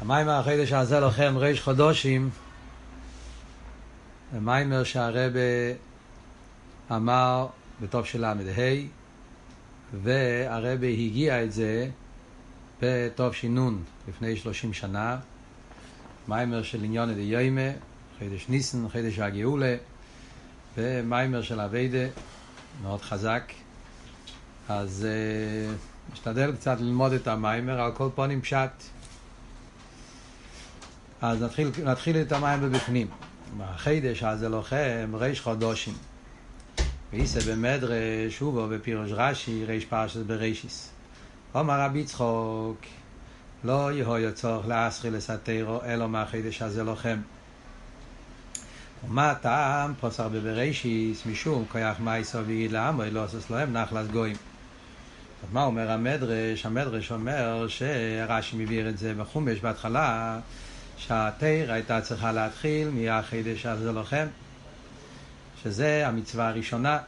המיימר החידש הזה לכם ריש חודשים המיימר שהרבה אמר בטוב של ל"ה והרבה הגיע את זה בטוב שינון לפני שלושים שנה. מיימר של עניון דיומא חידש ניסן, חידש הגאולה ומיימר של אביידה מאוד חזק. אז uh, נשתדל קצת ללמוד את המיימר על כל פונים פשט אז נתחיל, נתחיל את המים בבפנים. החידש הזה לוחם ריש חודשים. ואיסא במדרש, ובו בפירוש רש"י, ריש פרשת ברישיס. אומר רבי צחוק, לא יהיה צורך להסחיל לסתירו, אלא מהחידש הזה לוחם. ומה טעם פוסר בברישיס, משום כיח מייסו ויגיד לעמו, לא עושה להם נחלס גויים. אז מה אומר המדרש? המדרש אומר שרש"י מביא את זה בחומש בהתחלה, שהתיר הייתה צריכה להתחיל מהחידש הזה לוחם, שזה המצווה הראשונה.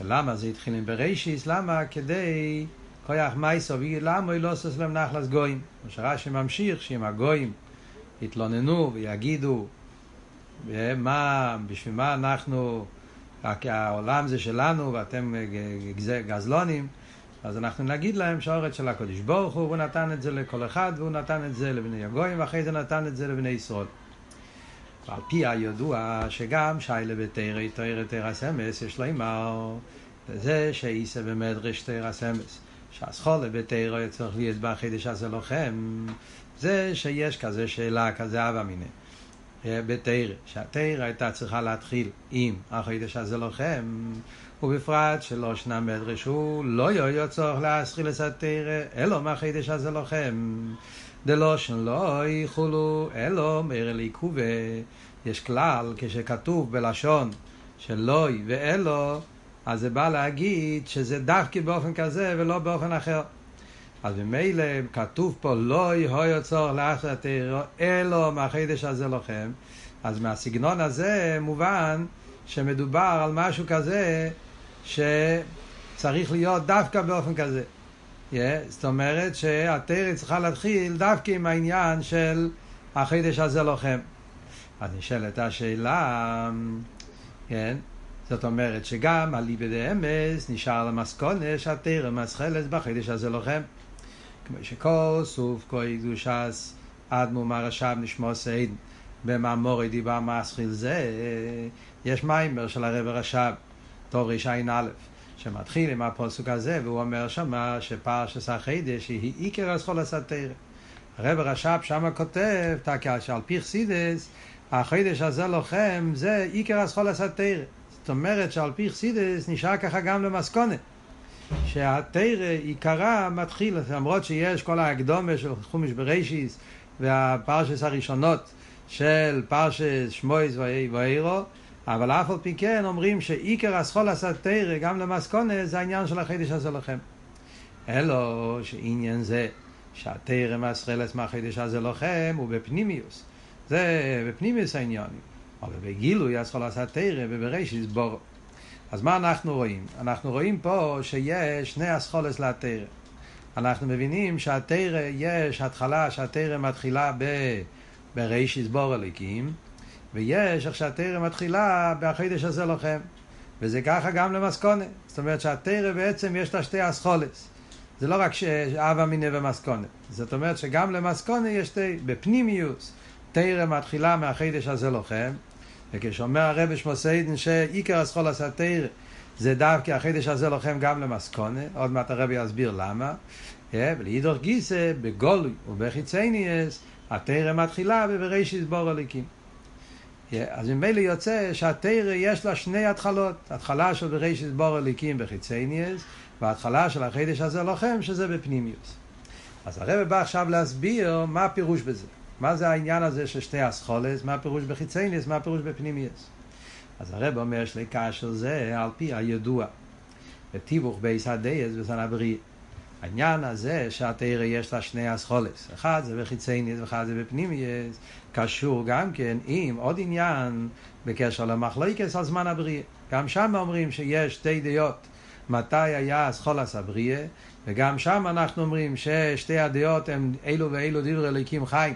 ולמה זה התחיל עם בראשיס? למה? כדי כויח מייסו למה לא עושה להם נחלס גויים. כמו שרש"י ממשיך שאם הגויים יתלוננו ויגידו מה, בשביל מה אנחנו, העולם זה שלנו ואתם גזלונים אז אנחנו נגיד להם שהאורץ של הקודש ברוך הוא, והוא נתן את זה לכל אחד, והוא נתן את זה לבני הגויים, ואחרי זה נתן את זה לבני ישראל. ועל פי הידוע שגם שיילה בתרא, תרא תרא סמס, יש לו אמר, זה שאיסא במדרש תרא סמס, שהסחולה בתרא צריך להיות בחידש הזה לוחם, זה שיש כזה שאלה, כזה אבא מיני. בתרא, שהתרא הייתה צריכה להתחיל עם החידש הזה לוחם, ובפרט שלא שנה מדרש הוא לא יהיה צורך להסחיל לסתירה, אלו מהחידש הזה לוחם. דלושן לא יחולו, אלו מאיר לעיכובה. יש כלל, כשכתוב בלשון של לוי ואלו, אז זה בא להגיד שזה דווקא באופן כזה ולא באופן אחר. אז ממילא כתוב פה לא יהיה צורך להסחיל לסתירה, אלו מהחידש הזה לוחם. אז מהסגנון הזה מובן שמדובר על משהו כזה שצריך להיות דווקא באופן כזה. Yeah, זאת אומרת שהתרא צריכה להתחיל דווקא עם העניין של החידש הזה לוחם. אז נשאלת השאלה, כן, זאת אומרת שגם אליבא דאמס נשאר למסקונה שהתרא מסחלת בחידש הזה לוחם. כמו שכל סוף כהי קדושס אדמו מרשב נשמו סעיד במאמורי דיבה מסחיל זה, יש מיימר של הרב רשב. תור רע"א, שמתחיל עם הפוסק הזה, והוא אומר שמה שפרשס החידש היא עיקר אסכול הסתירה. הרב רש"פ שמה כותב, שעל פי חסידס, החידש הזה לוחם, זה עיקר אסכול הסתירה. זאת אומרת שעל פי חסידס נשאר ככה גם למסכונת. שהתרא עיקרה מתחיל, למרות שיש כל ההקדומה של חומש בראשיס והפרשס הראשונות של פרשס שמויס ואירו, אבל אף על פי כן אומרים שעיקר הסחול הסתירה גם למסקונה זה העניין של החידש הזה לכם. אלו שעניין זה שהתרא מסחלס מהחידש הזה לכם הוא בפנימיוס. זה בפנימיוס העניין. אבל בגילוי הסחול הסתירה וברישיס בור. אז מה אנחנו רואים? אנחנו רואים פה שיש שני הסחולס לתרא. אנחנו מבינים שהתרא יש התחלה שהתרא מתחילה ב... ברישיס בור הליקים. ויש איך שהתרא מתחילה בחידש הזה לוחם. וזה ככה גם למסקונה. זאת אומרת שהתרא בעצם יש לה שתי אסכולס. זה לא רק אבא מיניה ומסקונה. זאת אומרת שגם למסקונה יש שתי, בפנימיוס, תרא מתחילה מהחידש הזה לוחם. וכשאומר הרבי שמוסיידן שעיקר אסכולס התרא זה דווקא החידש הזה לוחם גם למסקונה, עוד מעט הרבי יסביר למה. ולהידור גיסא, בגולוי ובחיצניאס, התרא מתחילה בבראשיס בור הליקים. אז ממילא יוצא שהתרא יש לה שני התחלות, התחלה של בראשית בור הליקים בחיצניאס, וההתחלה של החידש הזה לוחם שזה בפנימיוס. אז הרב בא עכשיו להסביר מה הפירוש בזה. מה זה העניין הזה של שתי אסכולס, מה הפירוש בחיצניאס, מה הפירוש בפנימיוס. אז הרב אומר שליקה של זה על פי הידוע. בתיווך ב' הדעות בזמן הבריאה. העניין הזה שהתורה יש לה שני אסכולס, אחד זה בחיצוניות ואחד זה בפנימיות, קשור גם כן עם עוד עניין בקשר למחלוקת על זמן הבריאה. גם שם אומרים שיש שתי דעות מתי היה התחלת הבריאה, וגם שם אנחנו אומרים ששתי הדעות הם אלו ואלו דברי אלוקים חיים.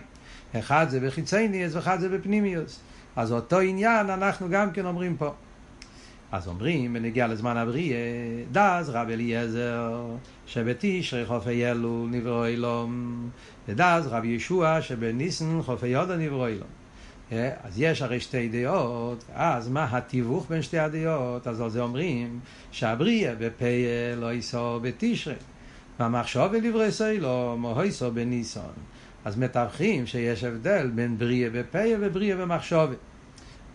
אחד זה בחיצוניות ואחד זה בפנימיות. אז אותו עניין אנחנו גם כן אומרים פה. אז אומרים, בנגיע לזמן הבריאה, דאז רב אליעזר, שבתשרי חופי אלול נברו אילום, ודאז רב ישוע שבניסן חופי יודו נברו אילום. אה, אז יש הרי שתי דעות, אז מה התיווך בין שתי הדעות? אז על זה אומרים שהבריאה בפייל לא ייסו בתשרי, והמחשוב ולברי סוילו מויסו בניסון. אז מתווכים שיש הבדל בין בריאה בפייל ובריאה במחשובת.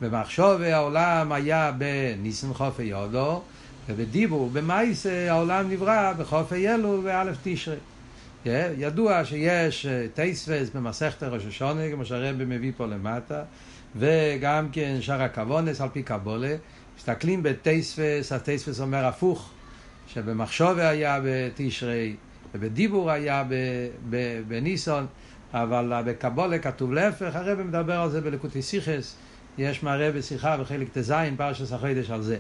במחשוב העולם היה בניסן חופי יודו, ובדיבור, במייסה העולם נברא בחופי אלול ואלף תשרי. ידוע שיש טייספס במסכת ראש השונה, כמו שהרבי מביא פה למטה, וגם כן שאר הכוונס על פי קבולה. מסתכלים בטייספס, הטייספס אומר הפוך, שבמחשוב היה בתשרי, ובדיבור היה בניסון, אבל בקבולה כתוב להפך, הרבי מדבר על זה בלקוטי סיכס. יש מראה בשיחה בחלק ט"ז, פרשת החודש על זה.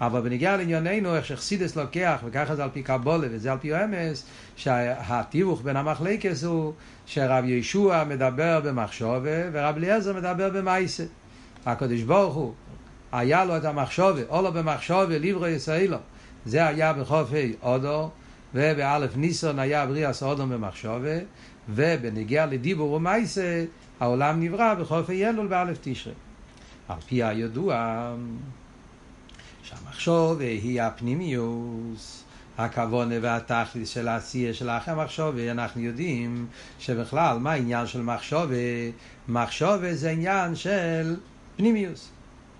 אבל בניגיע לענייננו, איך שחסידס לוקח, וככה זה על פי קבולה וזה על פי אמס, שהתיווך בין המחלקס הוא שרב ישוע מדבר במחשובה ורב אליעזר מדבר במייסה. הקדוש ברוך הוא, היה לו את המחשובה, או לו במחשובה, ליברו ישראלו. זה היה בחופי אודו, ובאלף ניסון היה בריאס אודו במחשובה, ובנגיע לדיבור ומייסה, העולם נברא בחופי אלול באלף תשרי. על פי הידוע שהמחשוב היא הפנימיוס, הכוונה והתכלית של העשייה של האחר מחשוב, אנחנו יודעים שבכלל, מה העניין של מחשוב? מחשוב זה עניין של פנימיוס.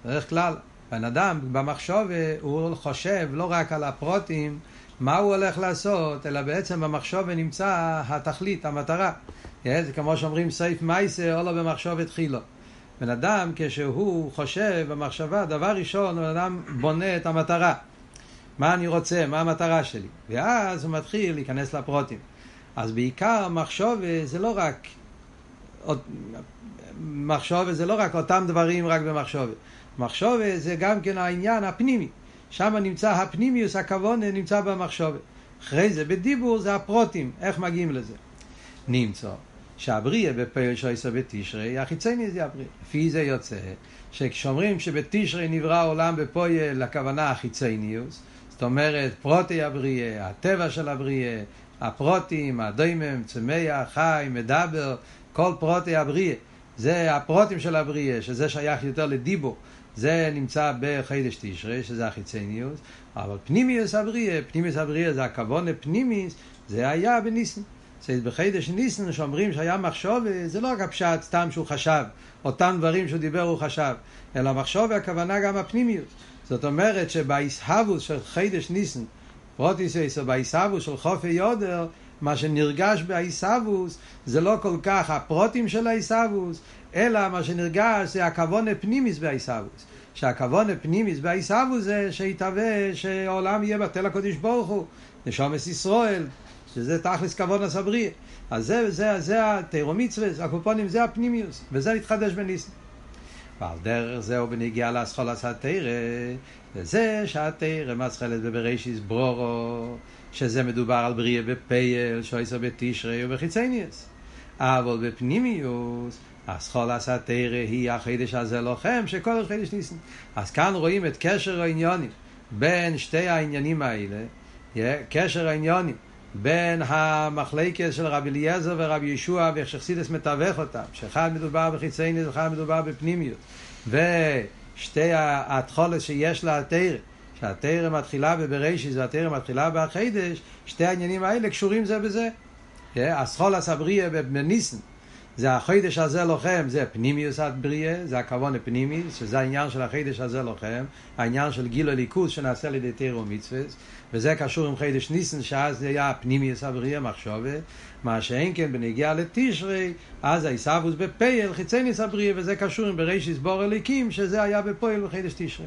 בדרך כלל, בן אדם במחשוב הוא חושב לא רק על הפרוטים, מה הוא הולך לעשות, אלא בעצם במחשוב נמצא התכלית, המטרה. זה כמו שאומרים סייף מייסר, או לא במחשוב התחילו. בן אדם, כשהוא חושב במחשבה, דבר ראשון, בן אדם בונה את המטרה. מה אני רוצה, מה המטרה שלי. ואז הוא מתחיל להיכנס לפרוטים. אז בעיקר מחשוב זה לא רק... מחשוב זה לא רק אותם דברים רק במחשוב. מחשוב זה גם כן העניין הפנימי. שם נמצא הפנימיוס, הכוון נמצא במחשוב. אחרי זה בדיבור זה הפרוטים, איך מגיעים לזה. נמצא שהבריאה בפועל שויסו בתשרי, החיצייני זה הבריאה. לפי זה יוצא שכשאומרים שבתשרי נברא העולם בפועל, הכוונה החיצייניוס, זאת אומרת פרוטי הבריאה, הטבע של הבריאה, הפרוטים, הדוימם, צמח, חי, מדבר, כל פרוטי הבריאה. זה הפרוטים של הבריאה, שזה שייך יותר לדיבור. זה נמצא בחידש תשרי, שזה החיצייניוס, אבל פנימיוס הבריאה, פנימיוס הבריאה זה הכוון לפנימיוס, זה היה בניסן. בחידש ניסן שאומרים שהיה מחשוב, זה לא רק הפשט סתם שהוא חשב, אותם דברים שהוא דיבר הוא חשב, אלא מחשוב הכוונה גם הפנימיות. זאת אומרת שבאיסהבוס של חידש ניסן, פרוטיסס או באיסהבוס של חופי יודר, מה שנרגש באיסהבוס זה לא כל כך הפרוטים של האיסהבוס, אלא מה שנרגש זה הכוון הפנימיס באיסהבוס. שהכוון הפנימיס באיסהבוס זה שיתהווה שהעולם יהיה בתל הקודש ברוך הוא, נשומס ישראל, שזה תכלס כבוד הסבריא. אז זה, זה, זה התירו הקופונים, זה הפנימיוס, וזה התחדש בניסן. ועל דרך זהו לאסכול עשה תרא, וזה שהתרא מסחלת בבראשיס ברורו, שזה מדובר על בריאה בפייל, שויסר בתשרי ובחיצניאס. אבל בפנימיוס, הסכול עשה תרא היא החידש הזה לוחם, שכל החידש ניסן. אז כאן רואים את קשר העניונים בין שתי העניינים האלה, קשר העניונים. בין המחלקת של רבי אליעזר ורבי ישוע ואיך שחסידס מתווך אותם, שאחד מדובר בחיצייני ואחד מדובר בפנימיות, ושתי התכולת שיש לה התרא, שהתרא מתחילה בבראשיס והתרא מתחילה בחידש, שתי העניינים האלה קשורים זה בזה. הסחול הסבריה בניסן, זה החידש הזה לוחם, זה פנימיוס הבריאה, זה הכוון הפנימי, שזה העניין של החידש הזה לוחם, העניין של גיל הליכוז שנעשה על ידי תירו מצווה, וזה קשור עם חידש ניסן, שאז זה היה פנימיוס הבריאה מחשובה, מה שאין כן בנגיעה לתשרי, אז העיסאוווס בפייל, חיצניס הבריאה, וזה קשור עם בראשיס בור אליקים, שזה היה בפועל בחידש תשרי.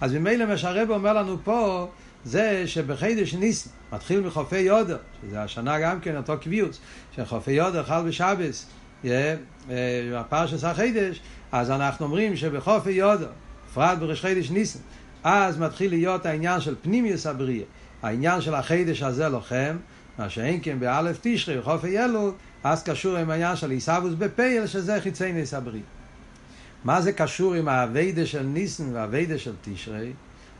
אז ממילא מה שהרב אומר לנו פה, זה שבחידש ניסן, מתחיל מחופי יודר, שזה השנה גם כן אותו קביעוץ, שחופי יודר חל בשבס, הפרשס החידש, אז אנחנו אומרים שבחופי יודו, בפרט בראש חידש ניסן, אז מתחיל להיות העניין של פנימיוס הבריאה. העניין של החידש הזה לוחם, מה שאין כן באלף תשרי וחופי אלול, אז קשור עם העניין של עיסאוווס בפייל, שזה חיצי נס הבריא. מה זה קשור עם העבודה של ניסן והעבודה של תשרי?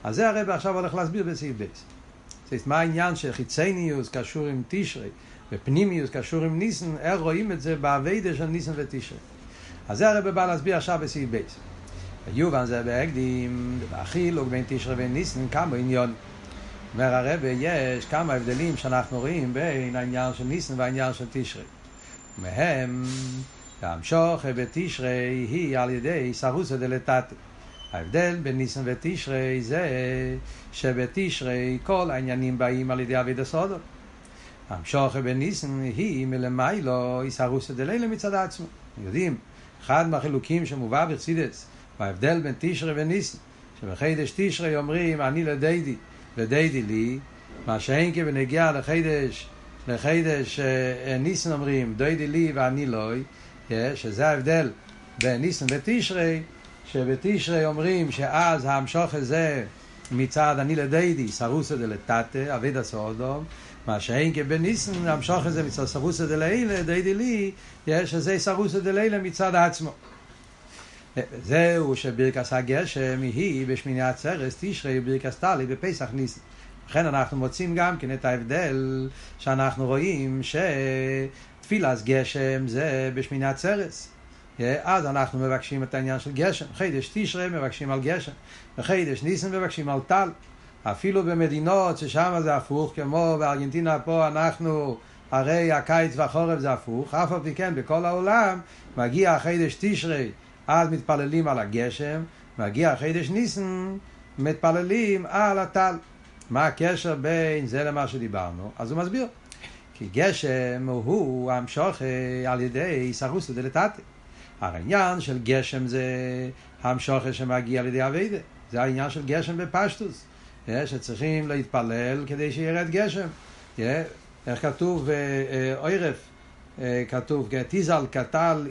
אז זה הרב עכשיו הולך להסביר בסעיף ב'. מה העניין של חיצוניות קשור עם תשרי ופנימיות קשור עם ניסן, איך רואים את זה בעבודה של ניסן ותשרי. אז זה הרב בא להסביר עכשיו בסעיף ב'. יובן זה בהקדים, בחילוק בין תשרי וניסן כמה עניינים. אומר הרב, יש כמה הבדלים שאנחנו רואים בין העניין של ניסן והעניין של תשרי. מהם, המשוך בתשרי היא על ידי סרוסא דלתתא. ההבדל בין ניסן ותשרי זה שבתשרי כל העניינים באים על ידי אבידע סודו. המשוך בניסן היא מלמיילו איסרוסא דלילה מצד עצמו. יודעים, אחד מהחילוקים שמובא בחסידס, וההבדל בין תשרי וניסן, שבחידש תשרי אומרים אני לדיידי ודיידי לי, מה שאין כבנגיע לחידש, לחידש ניסן אומרים דיידי לי ואני לוי, שזה ההבדל בין ניסן ותשרי, שבתשרי אומרים שאז המשוך הזה מצד אני לדיידי, סרוסא דלתתא, אביד הסעודום, מה שאין כבניסן, המשוך הזה מצד סרוסא דלילה, דיידי לי, יש שזה סרוסא דלילה מצד עצמו. זהו שברכס הגשם היא בשמיני עצרס תשרי ברכס טלי בפסח ניסן. לכן אנחנו מוצאים גם כן את ההבדל שאנחנו רואים שתפילס גשם זה בשמיני עצרס. אז אנחנו מבקשים את העניין של גשם. חידש תשרי מבקשים על גשם, וחידש ניסן מבקשים על טל. אפילו במדינות ששם זה הפוך, כמו בארגנטינה פה אנחנו, הרי הקיץ והחורף זה הפוך, אף על פי כן בכל העולם מגיע חידש תשרי, אז מתפללים על הגשם, מגיע חידש ניסן, מתפללים על הטל. מה הקשר בין זה למה שדיברנו? אז הוא מסביר. כי גשם הוא המשוך על ידי סרוסא דלתתא. העניין של גשם זה המשוכר שמגיע על ידי אביידה. זה העניין של גשם בפשטוס. שצריכים להתפלל כדי שירד גשם. איך כתוב אוירף? כתוב תיזל קטל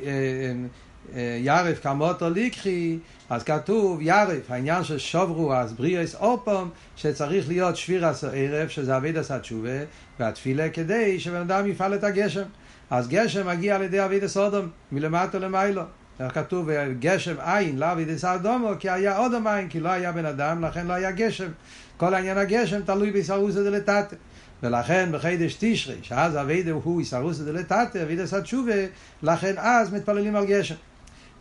ירף כמותו ליקחי, אז כתוב ירף, העניין של שוברו אז בריאס אופום, שצריך להיות שבירס ערב, שזה אבידס התשובה, והתפילה כדי שבן אדם יפעל את הגשם. אז גשם מגיע על ידי אבידס אודום, מלמטה למיילו. איך כתוב, גשם עין לאבידס אדומו, כי היה אודום עין, כי לא היה בן אדם, לכן לא היה גשם. כל העניין הגשם תלוי בישרוסא דלתתא. ולכן בחידש תשרי, שאז אבידה הוא איסרוסא דלתתא, אבידס התשובה, לכן אז מתפללים על גשם.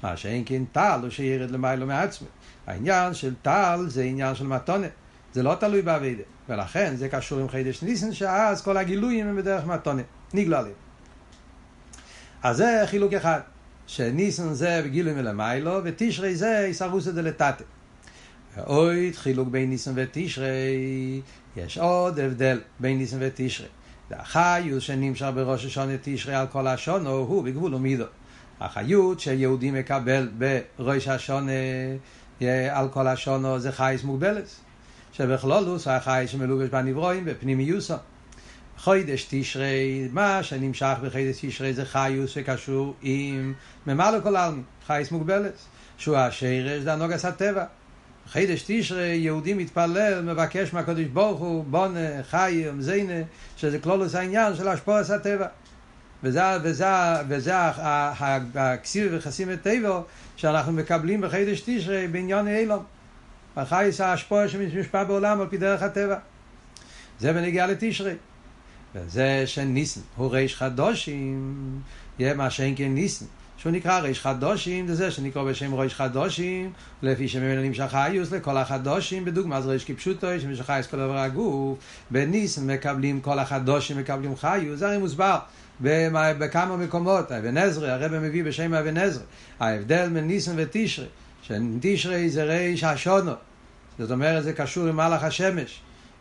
מה שאין כן טל הוא שירד למיילו מעצמו. העניין של טל זה עניין של מתונה. זה לא תלוי באבידה. ולכן זה קשור עם חידש ניסן, שאז כל הגילויים הם בדרך מתונה. נגלה לי. אז זה חילוק אחד. שניסן זה בגילוי מלמיילו, ותשרי זה איסרוסא דלתתא. ועוד חילוק בין ניסן ותשרי, יש עוד הבדל בין ניסן ותשרי. והחיוס שנמשך בראש השונה תשרי על כל השונו הוא בגבול ומידו. החיות שיהודי מקבל בראש השונה על כל השונו זה חייס מוגבלת. שבכלולוס החייס שמלובש בנברואים בפנימיוסו. חוידש תשרי, מה שנמשך בחוידש תשרי זה חיוס שקשור עם ממלא כל העלמין, חייס מוגבלת, שהוא השרש, זה הנוגס הטבע. חידש תשרי, יהודי מתפלל, מבקש מהקדוש ברוך הוא, בונה, חי, זיינה, שזה כלולוס העניין של השפועס הטבע. וזה, וזה, וזה הכסיב וחסים הטבע שאנחנו מקבלים בחידש תשרי בעניין אילום. החייס ההשפוע שמשפע בעולם על פי דרך הטבע. זה בנגיעה לתשרי. וזה שניסן הוא ריש חדושים, יהיה מה שאין כן ניסן. שהוא נקרא ריש חדושים, זה זה שנקרא בשם ריש חדושים, לפי שממנו נמשך היוס לכל החדושים, בדוגמה זה ריש כפשוטו, שמשך חייס כל דבר הגוף, בניסן מקבלים כל החדושים, מקבלים חיוס, זה הרי מוסבר בכמה מקומות, אבן עזרא, הרב מביא בשם אבן עזרא, ההבדל בין ניסן ותשרי, שתשרי זה ריש השונו, זאת אומרת זה קשור עם מלאך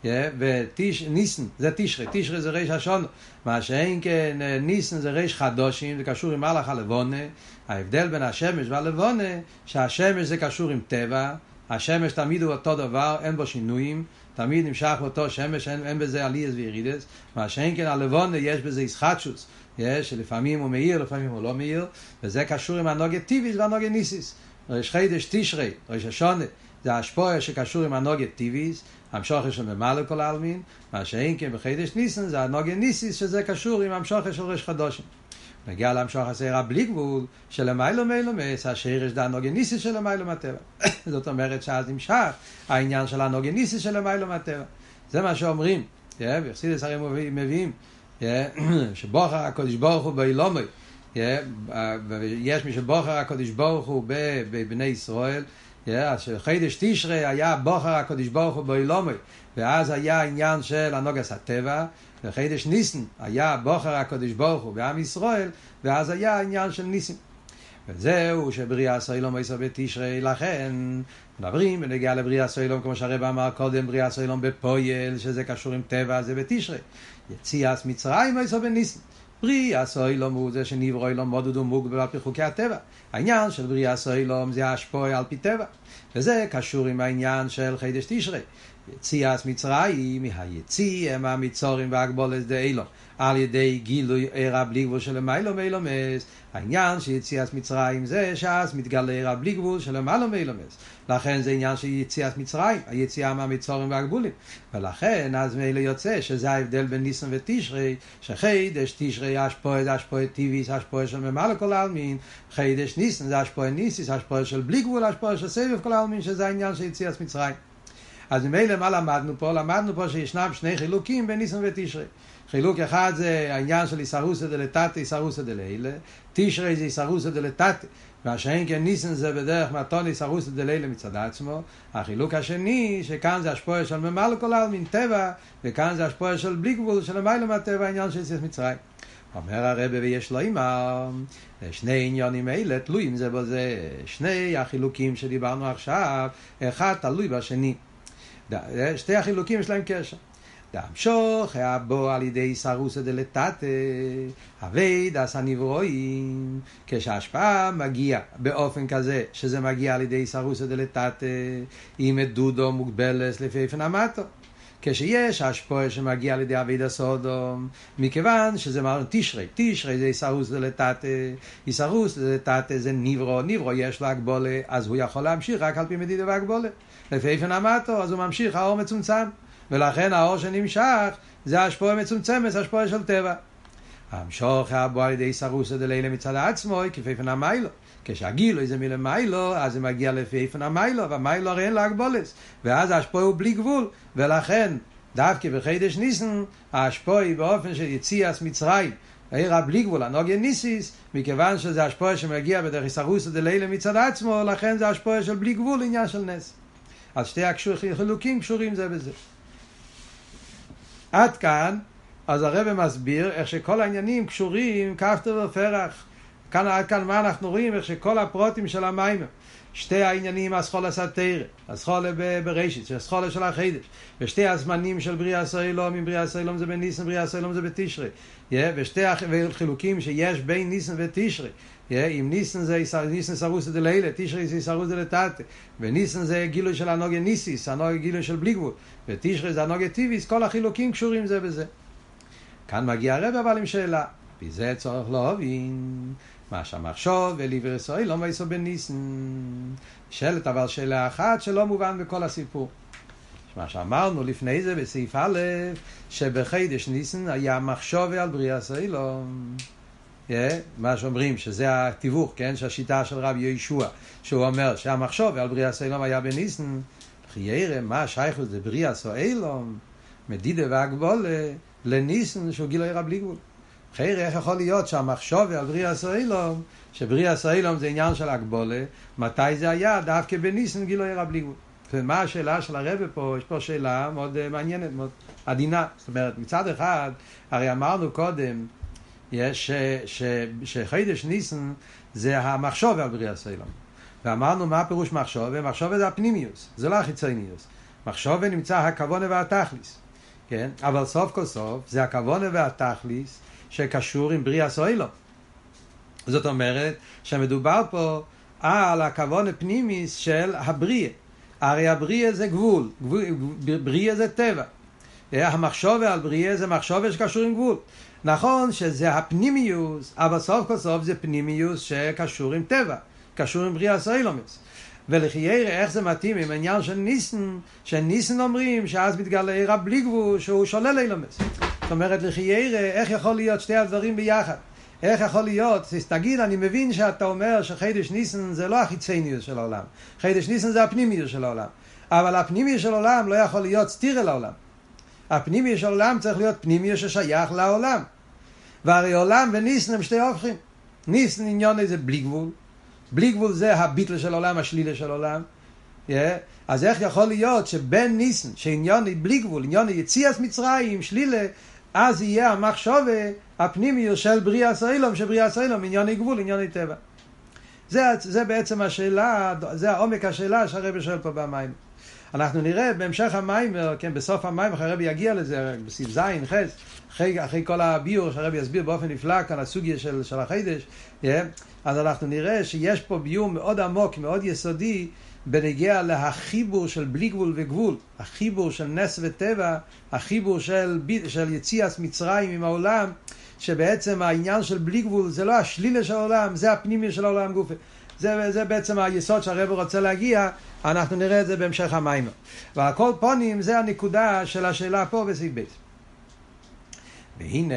השמש, וניסן זה תשרי, תשרי זה ריש השון, מה שאין כן ניסן זה ריש חדושים, זה קשור עם מלאך הלבונה, ההבדל בין השמש והלבונה, שהשמש זה קשור עם טבע, השמש תמיד הוא אותו דבר, אין בו שינויים, תמיד נמשך באותו שמש, אין, אין בזה עליאס וירידס, מה שאין כן הלבונה יש בזה ישחטשוס, יש שלפעמים הוא מאיר, לפעמים הוא לא מאיר, וזה קשור עם הנוגת טיביס והנוגת ניסיס. ריש חידש תשרי, ריש השונה, זה השפועה שקשור עם הנוגת טיביס, המשוכר של ממלא כל העלמין, מה שאין כן בחידש ניסן זה הנוגת ניסיס שזה קשור עם המשוכר של ראש חדושים. נגיע להמשוך הסעירה בלי גבול, שלמיילו מיילו מס, השרש דה הנוגניסיס של המיילו מהטבע. זאת אומרת שאז נמשך העניין של הנוגניסיס של המיילו. זה מה שאומרים, וחסידס הרי מביאים, שבוחר הקודש ברוך הוא באילומי, יש מי שבוחר הקודש ברוך הוא בבני ישראל, שחידש תשרי היה בוחר הקודש ברוך הוא באילומי, ואז היה עניין של הנוגס הטבע, וחידש ניסן היה בוחר הקודש ברוך הוא בעם ישראל, ואז היה עניין של ניסים. וזהו שבריאה סוילום עשר בתשרי, לכן מדברים בנגיעה לבריאה סוילום, כמו שהרב אמר קודם, בריאה סוילום בפויל, שזה קשור עם טבע, זה בתשרי. יציאת מצרים עשר בניסים. בריאה סוילום הוא זה שנברוא אילום מודד ומוגבל על פי חוקי הטבע. העניין של בריאה סוילום זה השפוע על פי טבע. וזה קשור עם העניין של חידש תשרי. יציאת מצרים, מהיציא, מהמצורים והגבולת דאילו. על ידי גילוי עירה בלי גבול של מיילו מילומס. העניין של מצרים זה שאז מתגלה עירה בלי גבול של מיילו מילומס. לכן זה עניין של יציאת מצרים, היציאה מהמצורים והגבולים. ולכן אז מילא יוצא שזה ההבדל בין ניסן ותשרי, שחידש תשרי אשפועה זה אשפועה טיביס, אשפועה של ממלא כל העלמין, חידש ניסן זה אשפועה ניסיס, אשפועה של בלי גבול, אשפועה של סבב כל העלמין, שזה העניין של יציאת מצרים. אז ממילא מה למדנו פה? למדנו פה שישנם שני חילוקים בין ניסן ותשרי. חילוק אחד זה העניין של איסרוסא דלתתא, איסרוסא דלילה, תשרי זה איסרוסא דלתתא, והשאין כן ניסן זה בדרך מתון איסרוסא דלילה מצד עצמו. החילוק השני, שכאן זה השפועה של ממלא כל העלמין טבע, וכאן זה השפועה של בלי גבול, של למעלה מהטבע, העניין של יציאת מצרים. אומר הרבה ויש לו אימא, שני עניונים אלה תלויים זה בזה, שני החילוקים שדיברנו עכשיו, אחד תלוי בשני. שתי החילוקים יש להם קשר. דאמשוך הבו על ידי סרוסא דלתתא, אבי דס הנברואים, כשההשפעה מגיע באופן כזה שזה מגיע על ידי סרוסא דלתתא, עם דודו מוגבלס לפי איפן המטו. כשיש השפועה שמגיע על ידי אבי דסודום, מכיוון שזה מר תשרי, תשרי זה איסרוס דלתתא, איסרוס דלתתא זה ניברו, ניברו יש לו הגבולה, אז הוא יכול להמשיך רק על פי מדידה והגבולה. לפי איפן המטו, אז הוא ממשיך, האור מצומצם. ולכן האור שנמשך זה השפועה מצומצמת, השפועה של טבע. המשוך הבוא על ידי סרוסא דלילה מצד עצמו, כפי איפן המיילו. כשהגילו זה מלמיילו, אז זה מגיע לפי איפן המיילו, והמיילו הרי אין לו הגבולס. ואז ההשפועה הוא בלי גבול, ולכן דווקא בחידש ניסן, ההשפועה היא באופן של יציאס מצרים. העירה בלי גבול, הנוגיה ניסיס, מכיוון שזה השפועה שמגיע בדרך איסרוסא דלילה מצד עצמו, לכן זה השפועה של בלי גבול, עניין של נס. אז שתי החילוקים קשורים זה בזה. עד כאן, אז הרב מסביר איך שכל העניינים קשורים כפתר ופרח. כאן, עד כאן מה אנחנו רואים? איך שכל הפרוטים של המים, שתי העניינים, הסחולה סתירה, הסחולה בראשית, הסחולה של החידש, ושתי הזמנים של בריאה סוילום, אם בריאה סוילום זה בניסן, בריאה סוילום זה בתשרי, yeah, ושתי החילוקים שיש בין ניסן ותשרי, yeah, אם ניסן זה ניסן סרוסא דלילה, תשרי זה סרוסא דלתתא, וניסן זה גילוי של הנוגה ניסיס, הנוגה גילוי של בלי גבול, ותשרי זה הנוגה טיביס, כל החילוקים קשורים זה בזה. כאן מגיע הרב אבל עם שאלה, בזה צורך להבין. מה שהמחשוב וליבר ישראל לא מייסו בניסן. נשאלת אבל שאלה אחת שלא מובן בכל הסיפור. מה שאמרנו לפני זה בסעיף א', שבחידש ניסן היה מחשוב על בריאה סיילום. Yeah, מה שאומרים שזה התיווך, כן, שהשיטה של רבי יהושע, שהוא אומר שהמחשוב על בריאה סיילום היה בניסן, חיירה, מה שייך לזה בריאה סיילום, מדידה והגבולה, לניסן שהוא גילוי רב בלי חייר, איך יכול להיות שהמחשוב על בריאה סוילום, שבריאה סוילום זה עניין של הגבולה, מתי זה היה? דווקא בניסן גילוי רב בלי גבול. ומה השאלה של הרבה פה? יש פה שאלה מאוד uh, מעניינת, מאוד עדינה. זאת אומרת, מצד אחד, הרי אמרנו קודם, יש ש, ש, שחידש ניסן זה המחשוב על בריאה סוילום. ואמרנו מה פירוש מחשוב? מחשוב זה הפנימיוס, זה לא החיצוניוס. מחשוב נמצא הכוונה והתכליס. כן? אבל סוף כל סוף זה הכוונה והתכליס שקשור עם בריאה סוילו. זאת אומרת שמדובר פה על הכוון הפנימיס של הבריאה. הרי הבריאה זה גבול, גבול בריאה זה טבע. המחשבה על בריאה זה מחשבה שקשור עם גבול. נכון שזה הפנימיוס, אבל סוף כל סוף זה פנימיוס שקשור עם טבע, קשור עם בריאה סוילומס. ולחיירה, איך זה מתאים עם העניין של ניסן, שניסן אומרים שאז מתגלה עירה בלי גבול, שהוא שולל אילומס. זאת אומרת, לחיירה, איך יכול להיות שתי הדברים ביחד? איך יכול להיות? תגיד, אני מבין שאתה אומר שחידש ניסן זה לא החיצניוס של העולם. חידש ניסן זה הפנימיוס של העולם. אבל הפנימיוס של העולם לא יכול להיות סתיר אל העולם. הפנימיוס של העולם צריך להיות פנימיוס ששייך לעולם. והרי עולם וניסן הם שתי הופכים. ניסן עניון זה בלי גבול. בלי גבול זה הביטל של העולם, השלילה של העולם. Yeah. אז איך יכול להיות שבין ניסן, שעניון בלי גבול, עניון יציאס מצרים, שלילה, אז יהיה המחשובה הפנימיות של בריאה סוילום, שבריאה סוילום עניוני גבול, עניוני טבע. זה, זה בעצם השאלה, זה העומק השאלה שהרבי שואל פה במים. אנחנו נראה בהמשך המים, כן, בסוף המים, אחרי הרבי יגיע לזה, בסעיף ז', ח', אחרי, אחרי כל הביור שהרבי יסביר באופן נפלא כאן הסוגיה של, של החידש, yeah, אז אנחנו נראה שיש פה ביור מאוד עמוק, מאוד יסודי, בנגיע להחיבור של בלי גבול וגבול, החיבור של נס וטבע, החיבור של, של יציאת מצרים עם העולם, שבעצם העניין של בלי גבול זה לא השלילה של העולם, זה הפנימי של העולם גופי. זה, זה בעצם היסוד שהרב רוצה להגיע, אנחנו נראה את זה בהמשך המים. ועל כל פונים זה הנקודה של השאלה פה בסעיף ב'. והנה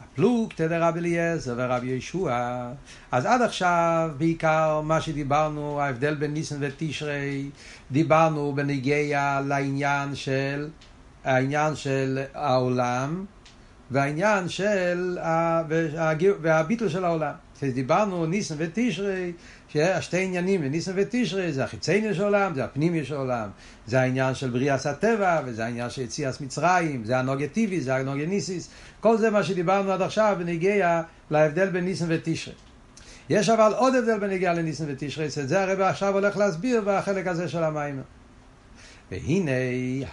הפלוגתא דרבי אליעזר ורבי ישוע. אז עד עכשיו בעיקר מה שדיברנו, ההבדל בין ניסן ותשרי, דיברנו בנגיע לעניין של העניין של העולם והעניין של והביטל של העולם. כשדיברנו ניסן ותשרי, שהשתי עניינים בניסן ותשרי זה החיצייני של עולם, זה הפנימי של עולם, זה העניין של בריאת הטבע, וזה העניין של יציאת מצרים, זה הנוגה טבעי, זה הנוגה ניסיס, כל זה מה שדיברנו עד עכשיו בנגיע להבדל בין ניסן ותשרי. יש אבל עוד הבדל בנגיע לניסן ותשרי, את זה הרב עכשיו הולך להסביר בחלק הזה של המים. והנה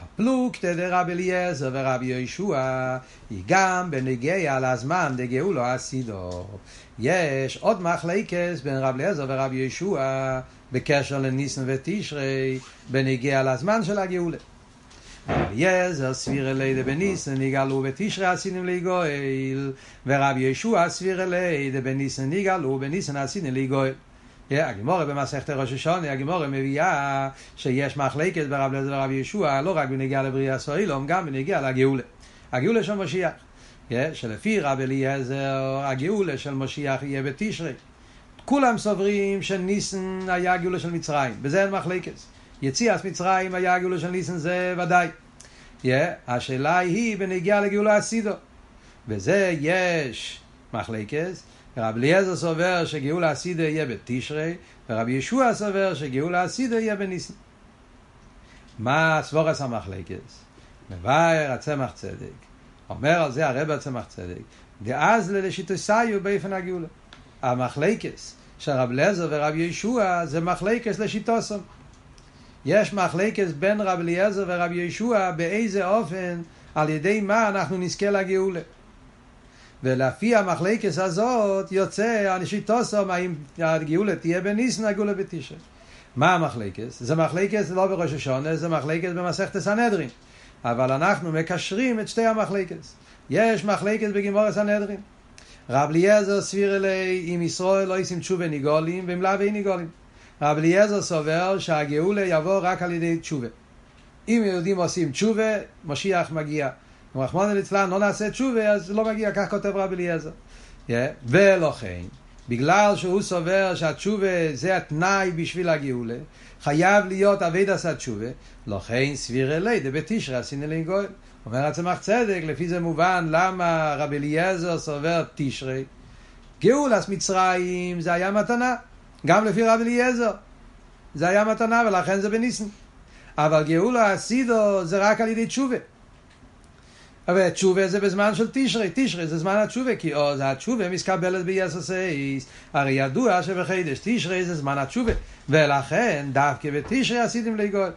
הפלוגתא דרבי אליעזר ורבי יהושע היא גם בנגיע לזמן דגאולו הסידו. יש עוד מחלקס בין רבי אליעזר ורבי יהושע בקשר לניסן ותשרי בנגיע לזמן של הגאולה. אליעזר סביר אלי דבניסן נגאלו בתשרי עשינים לגואל ורבי יהושע סביר אלי דבניסן נגאלו בניסן עשינים לגואל. הגמורה במסכת ראש השונה, הגמורה מביאה שיש מחלקת ברב לזר ורב ישוע, לא רק בנגיעה לבריאה סוילום, גם בנגיעה לגאולה. הגאולה של משיח. שלפי רב אליעזר, הגאולה של משיח יהיה בתשרי. כולם סוברים שניסן היה גאולה של מצרים, בזה אין מחלקת. יציאת מצרים היה גאולה של ניסן זה ודאי. Yeah, השאלה היא בנגיעה לגאולה הסידו. בזה יש מחלקת. רב אליעזר סובר שגאולה הסידו יהיה בתשרי, ורב ישוע סובר שגאולה הסידו יהיה בניסן. מה סבורס המחלקת? מבאר הצמח צדק. אומר על זה הרב הצמח צדק. דאז לשיטוסיו באופן הגאולה. המחלקס של רב אליעזר ורב ישוע זה מחלקס לשיטוסם. יש מחלקס בין רב אליעזר ורב ישוע באיזה אופן, על ידי מה אנחנו נזכה לגאולה. ולפי המחלקס הזאת יוצא הנשיטוסום האם הגאולה תהיה בניסן הגאולה בתשע. מה המחלקס? זה מחלקס לא בראש השונה, זה מחלקס במסכת הסנהדרין. אבל אנחנו מקשרים את שתי המחלקס. יש מחלקס בגימור הסנהדרין. רב אליעזר סביר אלי אם ישראל לא ישים תשובה ניגולים ואם לאו אין ניגולים. רב אליעזר סובר שהגאולה יבוא רק על ידי תשובה. אם יהודים עושים תשובה, משיח מגיע. רחמנא ליצלן לא נעשה תשובה, אז לא מגיע, כך כותב רב אליעזר. Yeah. ולכן, בגלל שהוא סובר שהתשובה זה התנאי בשביל הגאולה, חייב להיות אבד עשה תשובה, לכן סביר אלי דבתשרי עשינו לי גואל. אומר הצמח צדק, לפי זה מובן למה רב אליעזר סובר תשרי. גאולס מצרים זה היה מתנה, גם לפי רב אליעזר. זה היה מתנה ולכן זה בניסן. אבל גאולה הסידו זה רק על ידי תשובה. אבל תשובה זה בזמן של תשרי, תשרי זה זמן התשובה, כי עוז התשובה מסקבלת ביסוסייס, הרי ידוע שבחידש תשרי זה זמן התשובה, ולכן דווקא בתשרי עשיתם לגול.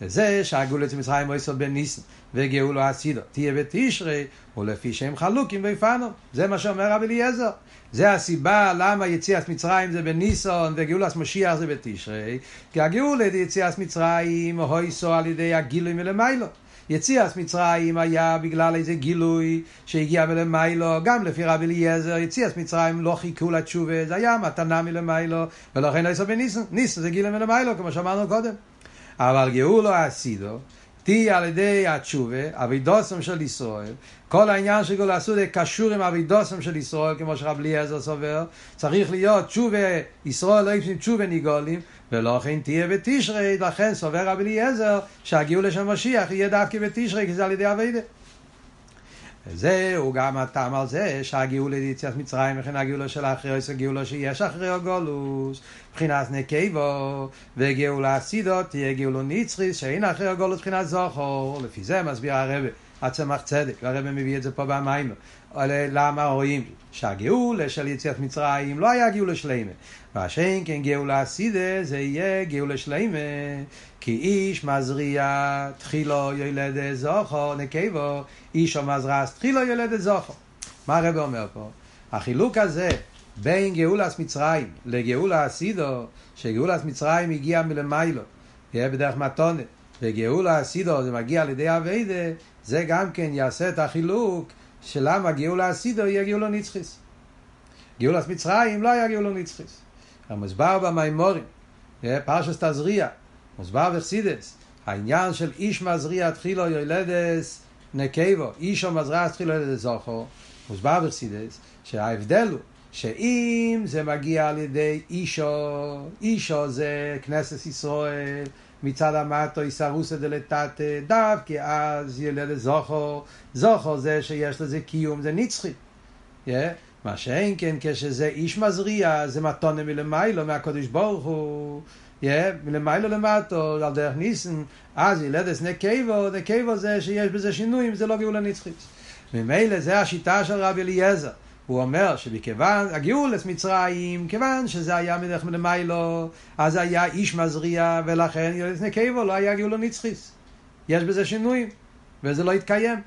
וזה שהגאולת מצרים מויסוד בן ניסן וגאולו הסידו תהיה בתשרי ולפי שהם חלוקים ויפנו. זה מה שאומר רב אליעזר. זה הסיבה למה יציאת מצרים זה בניסון וגאולת משיח זה בתשרי כי הגאולת יציאת מצרים הויסו על ידי הגילוי מלמיילו יציאת מצרים היה בגלל איזה גילוי שהגיע מלמיילו, גם לפי רבי אליעזר, יציאת מצרים לא חיכו לתשובה, זה היה מתנה מלמיילו, ולכן לא יסוד בניסן, ניסן זה גילה מלמיילו, כמו שאמרנו קודם. אבל גאולו אסידו, תהיה על ידי התשובה, אבידוסם של ישראל, כל העניין של גאולה סודה קשור עם אבידוסם של ישראל, כמו שרב אליעזר סובר, צריך להיות תשובה, ישראל לא יפסים תשובה ניגולים, ולא כן תהיה בתשרי, לכן סובר רב אליעזר שהגאולה של משיח יהיה דווקא בתשרי, כי זה על ידי אבידה. וזהו גם הטעם על זה שהגאולה ליציאת מצרים וכן הגאולה של האחרי זה גאולה שיש אחרי הגולוס מבחינת נקבו וגאולה אסידות תהיה גאולה נצחי שאין אחרי הגולוס מבחינת זוכר לפי זה מסביר הרבה הצמח צדק והרבה מביא את זה פה במים למה רואים שהגאולה של יציאת מצרים לא היה גאולה שלמה והשאין כן גאולה אסידה זה יהיה גאולה שלמה כי איש מזריע תחילו ילד זוכו נקבו. איש המזרס תחילו ילד זוכו. מה הרב אומר פה? החילוק הזה בין גאולת מצרים לגאולה אסידו שגאולת מצרים הגיע מלמיילו יהיה בדרך מתונת וגאולה אסידו זה מגיע על ידי אביידה זה גם כן יעשה את החילוק שלמה גאולה אסידו יהיה גאולה נצחיס. גאולת מצרים לא היה גאולה נצחיס. המוסבר במימורים פרשס תזריע מוסבר בחסידס, העניין של איש מזריע תחילו יולדס נקבו, איש המזרע תחילו יולדס זוכו, מוסבר בחסידס, שההבדל הוא שאם זה מגיע על ידי אישו, אישו זה כנסת ישראל, מצד המטו איסרוסא דלתתא, דווקא אז ילד זוכו, זוכו זה שיש לזה קיום, זה נצחי. Yeah. מה שאין כן כשזה איש מזריע, זה מתונה מלמיילו, מהקדוש ברוך הוא. מלמיילו למטו, על דרך ניסן, אז ילדס נקבו, נקבו זה שיש בזה שינויים, זה לא גאולה נצחית. ממילא זה השיטה של רבי אליעזר. הוא אומר שבכיוון, הגאולס מצרים, כיוון שזה היה מדרך מלמיילו, אז היה איש מזריע, ולכן ילדס נקבו לא היה גאולה נצחית. יש בזה שינויים, וזה לא התקיים.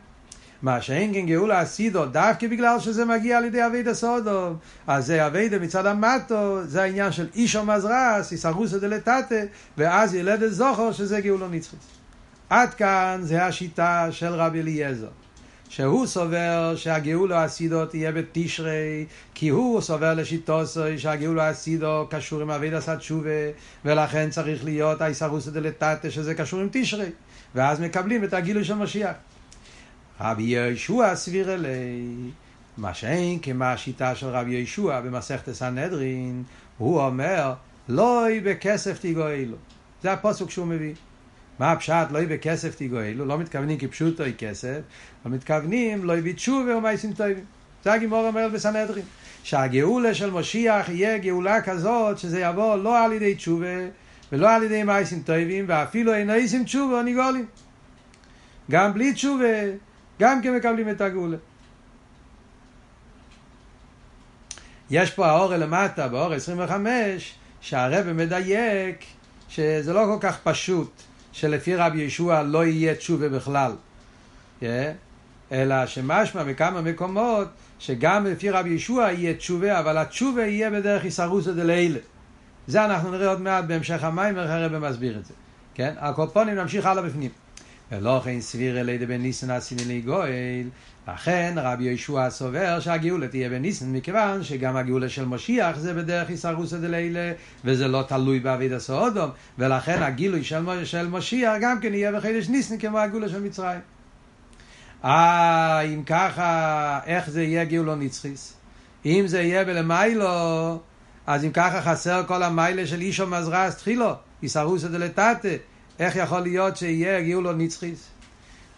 מה שאין כן גאולה אסידו, דווקא בגלל שזה מגיע על ידי אבידה סודו, אז זה אבידה מצד המטו, זה העניין של אישו מזרס, איסרוסא דלתתא, ואז ילד זוכר שזה גאולה נצחית. עד כאן זה השיטה של רבי אליעזר. שהוא סובר שהגאולו אסידו תהיה בתשרי, כי הוא סובר לשיטוסו שהגאולו אסידו קשור עם אבידה סתשובה, ולכן צריך להיות האיסרוסא דלתתא שזה קשור עם תשרי, ואז מקבלים את הגילוי של משיח. רבי יהושע סביר אלי, מה שאין כמה השיטה של רבי יהושע במסכת הסנהדרין, הוא אומר, לוי בכסף תיגואלו. זה הפוסק שהוא מביא. מה הפשט לוי בכסף תיגואלו? לא מתכוונים כפשוטו היא כסף, לא מתכוונים לוי בתשובה ומייסים טובים. זה הגימור אומרת בסנהדרין. שהגאולה של משיח יהיה גאולה כזאת שזה יבוא לא על ידי תשובה ולא על ידי מייסים טובים ואפילו אין איסים תשובה או ניגולים. גם בלי תשובה גם כן מקבלים את הגאולה. יש פה האור למטה, באור 25, שהרבא מדייק שזה לא כל כך פשוט שלפי רבי ישוע לא יהיה תשובה בכלל. Yeah. אלא שמשמע בכמה מקומות שגם לפי רבי ישוע יהיה תשובה, אבל התשובה יהיה בדרך איסרוסא דלילה. זה אנחנו נראה עוד מעט בהמשך המים, איך הרבא מסביר את זה. כן? הקופונים נמשיך הלאה בפנים. ולא כן סביר אלי דבן ניסן עשיני לי גואל. לכן רבי ישוע סובר שהגאולה תהיה בניסן, מכיוון שגם הגאולה של משיח זה בדרך איסרוסא דלילה, וזה לא תלוי בעביד הסעודום, ולכן הגילוי של, של משיח גם כן יהיה בחידש ניסן כמו הגאולה של מצרים. אה, אם ככה, איך זה יהיה גאולו נצחיס? אם זה יהיה בלמיילו, אז אם ככה חסר כל המיילה של אישו מזרס תחילו, איסרוסא דלתתא. איך יכול להיות שיהיה גאולו נצחיס?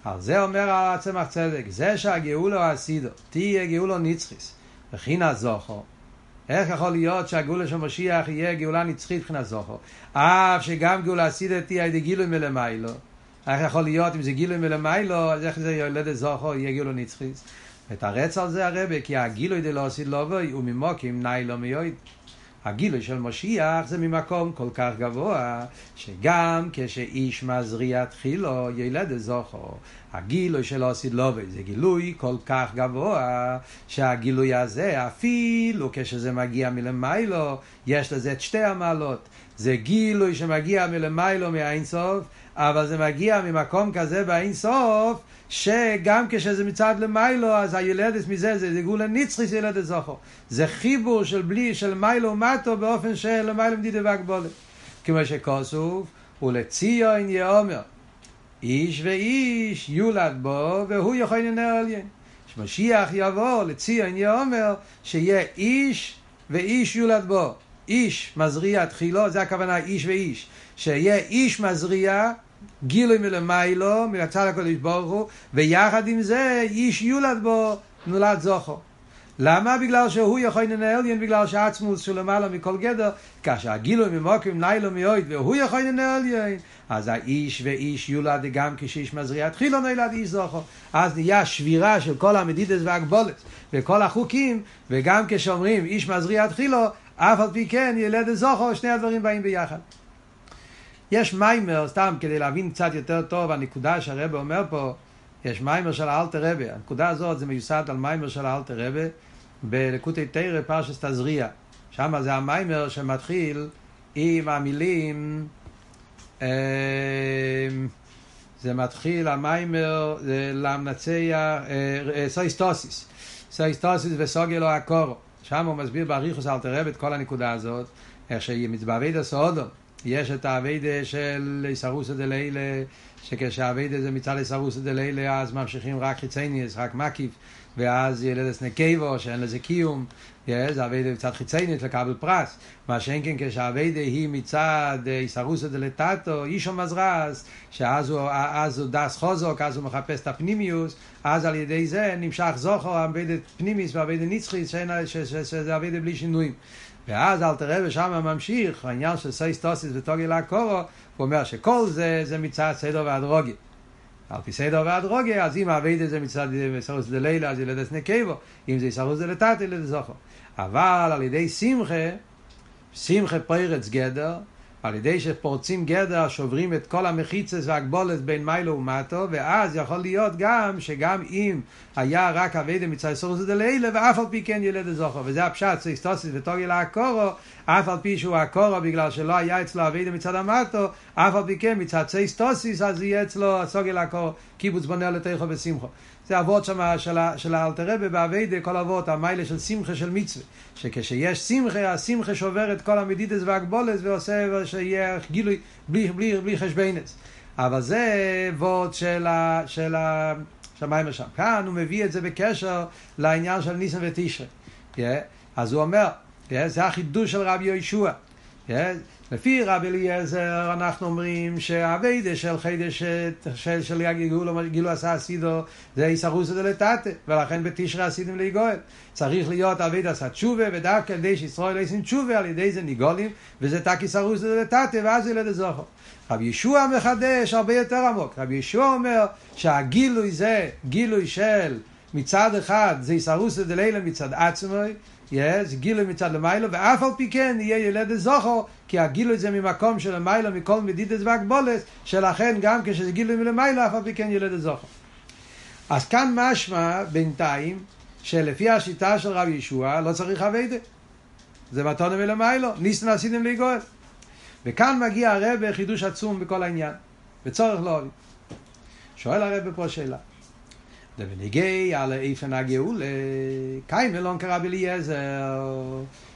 על זה אומר הצמח צדק, זה שהגאולו הסידו, תהיה גאולו נצחיס, וכינה זוכו. איך יכול להיות שהגאולה של משיח יהיה גאולה נצחית מבחינת זוכו? אף שגם גאולה הסידו תהיה ידי גילוי מלמיילו. איך יכול להיות אם זה גילוי מלמיילו, אז איך זה יולדת זוכו יהיה גאולו נצחית? ותרץ על זה הרבה, כי הגילוי דלא עשית לא בוי, וממוקים נאי לא מיועד. הגילוי של משיח זה ממקום כל כך גבוה, שגם כשאיש מזריע תחילו ילד זוכו, הגילוי של אוסיד לובי זה גילוי כל כך גבוה, שהגילוי הזה, אפילו כשזה מגיע מלמיילו, יש לזה את שתי המעלות. זה גילוי שמגיע מלמיילו מהאינסוף, אבל זה מגיע ממקום כזה באינסוף, שגם כשזה מצד למיילו, אז הילדת מזה זה, זה גולה נצחי ילדת זוכו. זה חיבור של בלי, של מיילו ומטו, באופן של למיילו מדידה והגבולת. כמו שכוסוף, ולציון יאמר, איש ואיש יולד בו, והוא יכול לנהל עליין. כשמשיח יבוא לציון יאמר, שיהיה איש ואיש יולד בו. איש מזריע תחילו, זה הכוונה איש ואיש. שיהיה איש מזריע, גילוי מלמיילו, מלצד הקודש ברוך הוא, ויחד עם זה איש יולד בו, נולד זוכו. למה? בגלל שהוא יכול לנהל יין, בגלל שהעצמוס שהוא למעלה מכל גדר, כאשר הגילוי ממוקים ניילו מאויד, והוא יכול לנהל יין, אז האיש ואיש יולד גם כשאיש מזריע תחילו נולד איש זוכו. אז נהיה שבירה של כל המדידס והגבולת וכל החוקים, וגם כשאומרים איש מזריע תחילו, אף על פי כן ילד זוכו, שני הדברים באים ביחד. יש מיימר, סתם כדי להבין קצת יותר טוב הנקודה שהרבא אומר פה, יש מיימר של האלטר רבה, הנקודה הזאת זה מיוסד על מיימר של האלטר רבה בלקוטי תרא פרשס תזריע, שם זה המיימר שמתחיל עם המילים, אה, זה מתחיל המיימר למנצח אה, סויסטוסיס, סויסטוסיס וסוגלו הקורו, שם הוא מסביר באריכוס אלתר רבה את כל הנקודה הזאת, איך שהיא מצבעבד הסעודו. יש את האביידה של איסרוסא דלילה, שכשהאביידה זה מצד איסרוסא דלילה, אז ממשיכים רק חיצייניס, רק מקיף, ואז ילדס נקייבו, שאין לזה קיום, זה אביידה מצד חיצייניס לקבל פרס. מה שאין כן כשהאביידה היא מצד איסרוסא דלתתו, אישו מזרז, שאז הוא, אז הוא דס חוזוק, אז הוא מחפש את הפנימיוס, אז על ידי זה נמשך זוכר, אביידה פנימיס ואביידה נצחית, שזה אביידה בלי שינויים. ואז אל תראה ושם ממשיך, העניין של סייסטוסיס וטוגי קורו, הוא אומר שכל זה, זה מצד סדר והדרוגי. על פי סדר והדרוגי, אז אם אביידה זה מצד סרוס דלילה, אז ילדס נקייבו, אם זה סרוס דלתת, ילדס זוכו. אבל על ידי שמחה, שמחה פרץ גדר, על ידי שפורצים גדר, שוברים את כל המחיצס והגבולת בין מיילו ומטו, ואז יכול להיות גם שגם אם היה רק אביידה מצד סורסא דלילה, ואף על פי כן ילד זוכר. וזה הפשט, סטוסיס ותוגיל הקורו, אף על פי שהוא הקורו בגלל שלא היה אצלו אביידה מצד המטו, אף על פי כן מצד סטוסיס, אז יהיה אצלו סוגיל הקורו, קיבוץ בונה לתכו ושמחו. זה אבות שם של, של האלתרבה באביידה, כל אבות, המיילה של שמחה של מצווה. שכשיש שמחה, השמחה שובר את כל המדידס והגבולס ועושה שיהיה גילוי בלי, בלי, בלי חשבנס. אבל זה אבות של, ה, של השמיים ושם. כאן הוא מביא את זה בקשר לעניין של ניסן ותשרי. Yeah. אז הוא אומר, yeah, זה החידוש של רבי יהושע. Yeah. לפי רבי אליעזר אנחנו אומרים שהאביידה של חידש של, של גילו, גילו עשה אסידו זה איסרוסא דלתתא ולכן בתשרי עשיתם להיגואל צריך להיות אביידה עשה תשובה על ידי שישראל עושים תשובה על ידי זה ניגולים וזה תק איסרוסא דלתתא ואז ילד הזוכר. רבי ישוע מחדש הרבה יותר עמוק. רבי ישוע אומר שהגילוי זה גילוי של מצד אחד זה איסרוסא דלילה מצד עצמוי זה גילוי מצד למיילו, ואף על פי כן יהיה ילד זוכו, כי הגילוי זה ממקום של למיילו, מכל מדידס והגבולס, שלכן גם כשזה גילוי מלמיילו, אף על פי כן ילד זוכו. אז כאן משמע בינתיים, שלפי השיטה של רב ישוע, לא צריך אביידה. זה מתונה מלמיילו, ניסן עשיתם להיגואל. וכאן מגיע הרבה חידוש עצום בכל העניין, וצורך לא שואל הרבה פה שאלה. ובניגי על איפן הגאולה, קיים אלון כרבי אליעזר.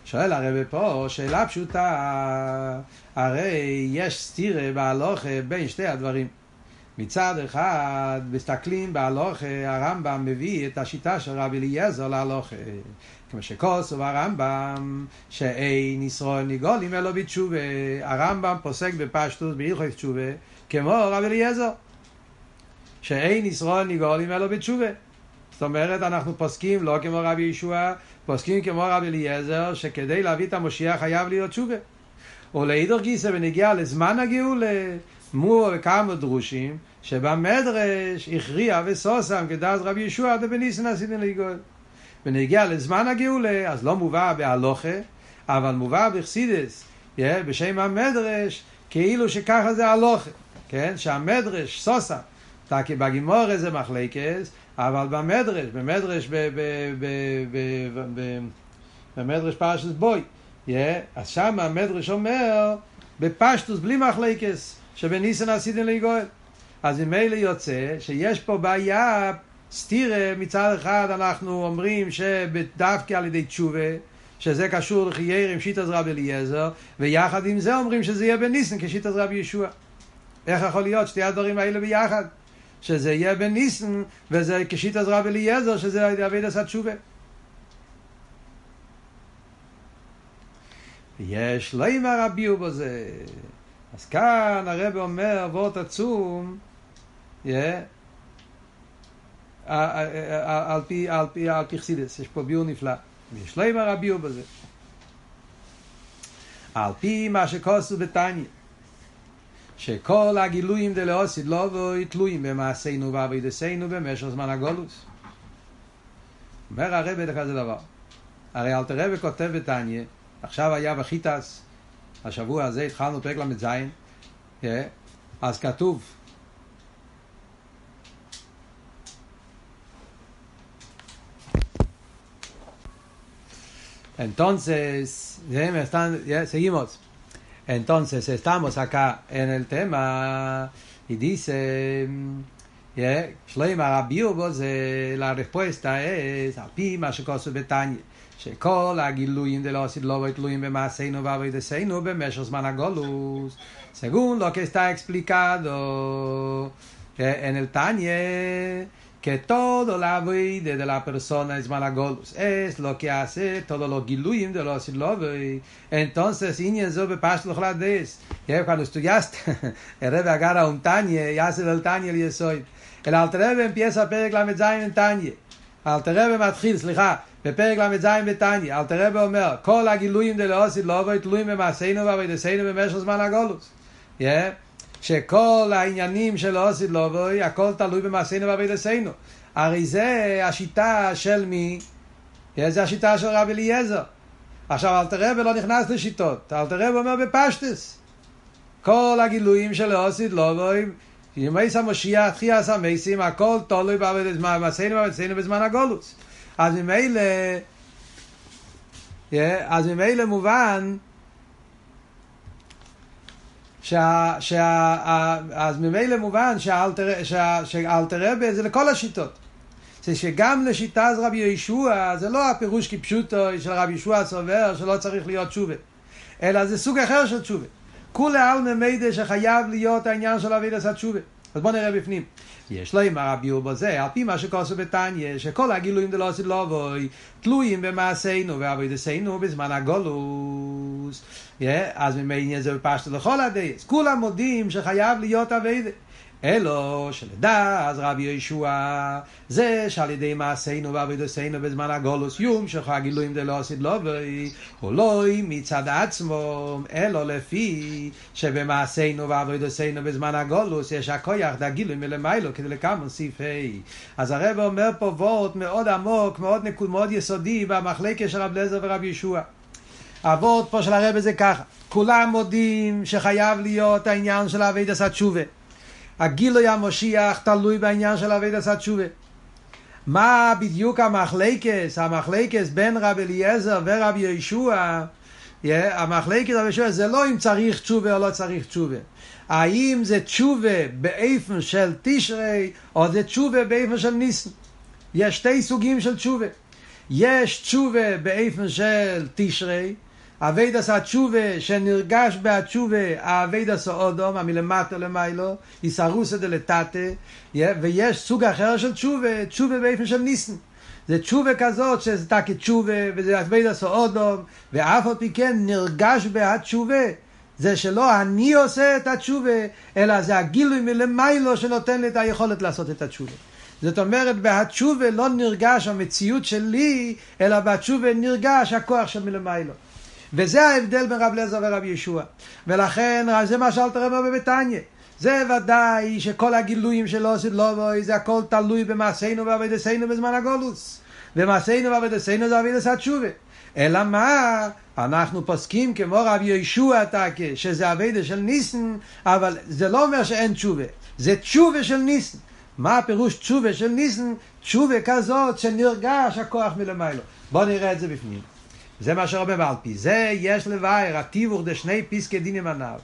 שואל הרבי פה, שאלה פשוטה, הרי יש סתירה בהלוכה בין שתי הדברים. מצד אחד, מסתכלים בהלוכה, הרמב"ם מביא את השיטה של רבי אליעזר להלוכה. כמו שכוסו הרמב"ם, שאין ישראל ניגולים אלו בתשובה. הרמב"ם פוסק בפשטוס, בהלכות תשובה, כמו רבי אליעזר. שאין ישראל נגאלים אלו בתשובה. זאת אומרת, אנחנו פוסקים לא כמו רבי ישוע, פוסקים כמו רבי אליעזר, שכדי להביא את המשיח חייב להיות תשובה. ולעידור גיסא בנגיע לזמן הגאולה, מו וכמה דרושים, שבמדרש הכריע וסוסם כדאז רבי ישוע דבניסן עשיתם לגאול. בנגיע לזמן הגאולה, אז לא מובא בהלוכה, אבל מובא בחסידס, בשם המדרש, כאילו שככה זה הלוכה, כן? שהמדרש, סוסם, תקי בגימורה זה מחלקס, אבל במדרש, במדרש, במדרש פרשס בוי, אז שם המדרש אומר, בפשטוס בלי מחלקס, שבניסן עשיתם לגואל. אז ממילא יוצא שיש פה בעיה סתירה, מצד אחד אנחנו אומרים שדווקא על ידי תשובה, שזה קשור לחייר עם שיטת רבי אליעזר, ויחד עם זה אומרים שזה יהיה בניסן כשיטת רבי ישוע. איך יכול להיות שתי הדברים האלה ביחד? שזה יהיה בניסן, וזה כשיטת רבי אליעזר, שזה אבי דסת תשובה. יש לא עם הרבי הוא בזה. אז כאן הרב אומר, וורט עצום, על פי, על פי, על פי חסידס, יש פה ביור נפלא. יש לא עם הרבי הוא בזה. על פי מה שכוסו בתניא, שכל הגילויים דלאוסיד לא תלויים במעשינו ועבודתנו במשך זמן הגולוס. אומר הרב כזה דבר. הרי אלתר רבי כותב בתניא, עכשיו היה בחיטס, השבוע הזה התחלנו פרק ל"ז, אז כתוב Entonces, seguimos. Entonces, estamos acá en el tema y dice, yeah, Shleima Rabbi la respuesta es, al pi מה שכוסו בתניא, שכל הגילויים דלא עשית לא תלויים במעשינו ועבודתנו במשך זמן הגולוס, según lo que está explicado en el Tanya, Que todo la vida de la persona es malagolus, es lo que hace todo lo giluyim de los silovi. Entonces, Inyan Zobe Pashlo Chlades, ya cuando estudiaste, el Rebbe agarra un Tanye y hace del Tanye el Yesoid. El Alter empieza a Perek Lamed Zayin en Tanye. Alter Rebbe מתחיל, סליחה, בפרק ל"ז בתניא, אלתר רבי אומר, כל הגילויים דלאוסיד לא אבוי תלויים במעשינו ועבודתנו במשך זמן הגולוס. Yeah. שכל העניינים של אוסיד לובוי, הכל תלוי במעשינו ועבודתנו. הרי זה השיטה של מי? זה השיטה של רבי אליעזר. עכשיו אלתר רבי לא נכנס לשיטות, אלתר רבי אומר בפשטס. כל הגילויים של אוסיד לובוי, ימייס המשיח, תחייס המייסים, הכל תלוי במעשינו ועבודתנו בזמן הגולוס. אז ממילא, אז ממילא מובן אז ממילא מובן שאלתר רבה זה לכל השיטות. זה שגם לשיטה אז רבי ישוע זה לא הפירוש כפשוטו של רבי ישוע הסובר שלא צריך להיות תשובה, אלא זה סוג אחר של תשובה. כולי עלמא מידע שחייב להיות העניין של אבי דסת תשובה. אז בואו נראה בפנים. יש לו עם הרבי ובזה, על פי מה שכוסו בתניא, שכל הגילויים דלא עשית לא אבוי, תלויים במעשינו ועבודתנו בזמן הגולוס. אז ממילא זה בפשטו לכל הדייס. כולם מודים שחייב להיות אביידה. אלו שלדע אז רבי ישוע זה שעל ידי מעשינו ועבודתנו בזמן הגולוס יום שלך הגילויים דלא עשית הוא לא מצד עצמו אלו לפי שבמעשינו ועבודתנו בזמן הגולוס יש הכויח דגילויים מלמיילו כדי לקמן סעיף ה' אז הרב אומר פה וורט מאוד עמוק מאוד נקוד מאוד יסודי במחלקה של רב לזר ורב ישוע הוורט פה של הרב זה ככה כולם מודים שחייב להיות העניין של אבידס התשובה הגילוי המושיח תלוי בעניין של אבי דסת תשובה. מה בדיוק המחלקס, המחלקס בין רב אליעזר ורב ישוע, המחלקס רב ישוע זה לא אם צריך תשובה או לא צריך תשובה. האם זה תשובה באיפן של תשרי או זה תשובה באיפן של ניסן. יש שתי סוגים של תשובה. יש תשובה באופן של תשרי, עבודת התשובה שנרגש בהתשובה העבודת האדם המלמטה למעלה אתערותא דלתתא ויש סוג אחר של תשובה תשובה באופן של ניסן. זה תשובה כזאת שזה תקי תשובה וזה עבודת האדם ואף על פי כן נרגש בהתשובה. זה שלא אני עושה את התשובה אלא זה הגילוי מלמעלה שנותן לי את היכולת לעשות את התשובה. זאת אומרת, בהתשובה לא נרגש המציאות שלי, אלא בהתשובה נרגש הכוח של מלמיילו. וזה ההבדל בין רב לזר ורב ישוע. ולכן, זה מה שאלת רב בביתניה. זה ודאי שכל הגילויים שלו עושים לא בוי, זה הכל תלוי במעשינו ועבודתנו בזמן הגולוס. ומעשינו ועבודתנו זה עבודת התשובה. אלא מה? אנחנו פוסקים כמו רב ישוע תקה, שזה אביידה של ניסן, אבל זה לא אומר שאין תשובה. זה תשובה של ניסן. מה הפירוש תשובה של ניסן? תשובה כזאת שנרגש הכוח מלמיילו. בואו נראה את זה בפנים. זה מה שרבה בעל פי. זה יש לבאר, התיווך דשני פסקי דינים הנ"ל.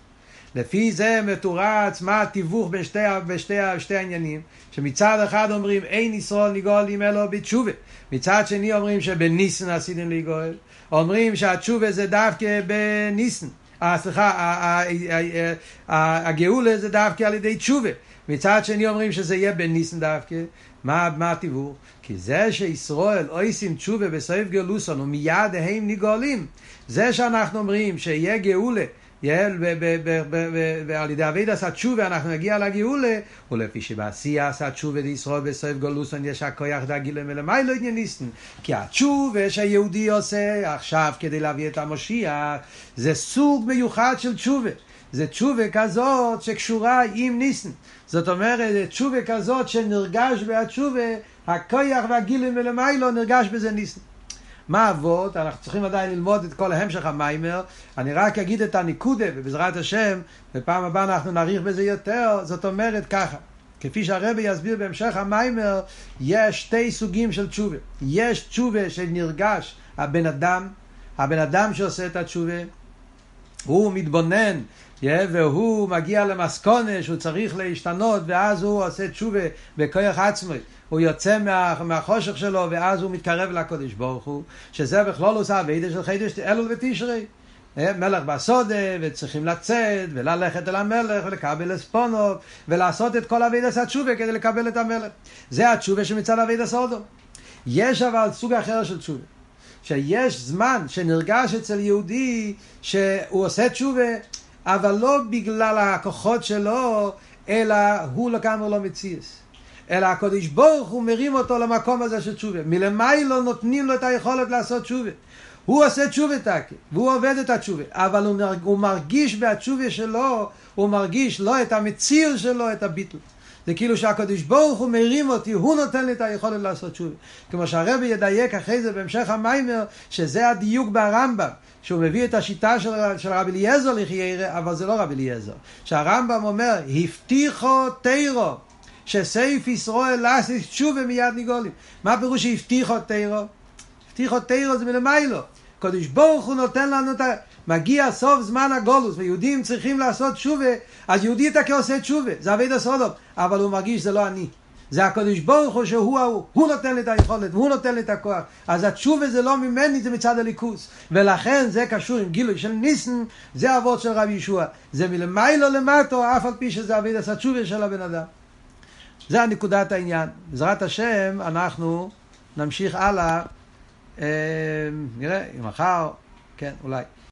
לפי זה מתורץ מה התיווך בין שתי, בשתי, שתי העניינים, שמצד אחד אומרים אין ישראל נגאלים אלו בתשובה, מצד שני אומרים שבניסן עשיתם לגאול, אומרים שהתשובה זה דווקא בניסן, אה, סליחה, הגאולה זה דווקא על ידי תשובה, מצד שני אומרים שזה יהיה בניסן דווקא, מה, מה התיווך? כי זה שישראל עושים תשובה בסעיף גאולוסון ומיד הם נגאלים, זה שאנחנו אומרים שיהיה גאולה ועל ידי אביד עשה תשובה אנחנו נגיע לגאולה. ולפי שבעשייה עשה תשובה לישראל בסוף גולוסון יש הכויח דגילה מלמעלה ענייניסטן כי התשובה שהיהודי עושה עכשיו כדי להביא את המשיח זה סוג מיוחד של תשובה זה תשובה כזאת שקשורה עם ניסן זאת אומרת תשובה כזאת שנרגש בהתשובה הכויח והגילים מלמעלה נרגש בזה ניסן מה אבות? אנחנו צריכים עדיין ללמוד את כל המשך המיימר. אני רק אגיד את הניקודה, ובעזרת השם, בפעם הבאה אנחנו נאריך בזה יותר. זאת אומרת ככה, כפי שהרבי יסביר בהמשך המיימר, יש שתי סוגים של תשובה. יש תשובה שנרגש הבן אדם, הבן אדם שעושה את התשובה, הוא מתבונן והוא מגיע למסקונה שהוא צריך להשתנות ואז הוא עושה תשובה בכוח עצמי. הוא יוצא מה, מהחושך שלו ואז הוא מתקרב לקודש ברוך הוא שזה בכלול עושה אבידה של חידש אלול ותשרי. מלך בסודה וצריכים לצאת וללכת אל המלך ולקבל אספונו ולעשות את כל אבידה התשובה כדי לקבל את המלך. זה התשובה שמצד אבידה סודו יש אבל סוג אחר של תשובה שיש זמן שנרגש אצל יהודי שהוא עושה תשובה אבל לא בגלל הכוחות שלו אלא הוא לגמרי לא מציאס אלא הקודש ברוך הוא מרים אותו למקום הזה של תשובה. מלמיילו נותנים לו את היכולת לעשות תשובה. הוא עושה תשובה תקי, והוא עובד את התשובה, אבל הוא, הוא מרגיש בתשובה שלו, הוא מרגיש לא את המציר שלו, את הביטל. זה כאילו שהקדוש ברוך הוא מרים אותי, הוא נותן לי את היכולת לעשות תשובה. כמו שהרבי ידייק אחרי זה בהמשך המיימר, שזה הדיוק ברמב"ם, שהוא מביא את השיטה של, של רבי אליעזר לחיירה, אבל זה לא רבי אליעזר. שהרמב"ם אומר, הבטיחו תירו. שסייף ישראל לעשות תשובה מיד ניגולים. מה הפירוש שהבטיחו תירו? הבטיחו תירו זה מלמיילו. קדוש ברוך הוא נותן לנו את ה... מגיע סוף זמן הגולוס, ויהודים צריכים לעשות תשובה, אז יהודי אתה כעושה תשובה, זה אבי דסודום, אבל הוא מרגיש שזה לא אני. זה הקדוש ברוך הוא שהוא ההוא, הוא נותן לי את היכולת, הוא נותן לי את הכוח. אז התשובה זה לא ממני, זה מצד הליכוס. ולכן זה קשור עם גילוי של ניסן, זה אבות של רבי ישוע. זה מלמיילו למטו, אף על פי שזה אבי דס התשובה של הבן אדם. זה הנקודת העניין. בעזרת השם אנחנו נמשיך הלאה, אה, נראה, מחר, כן, אולי.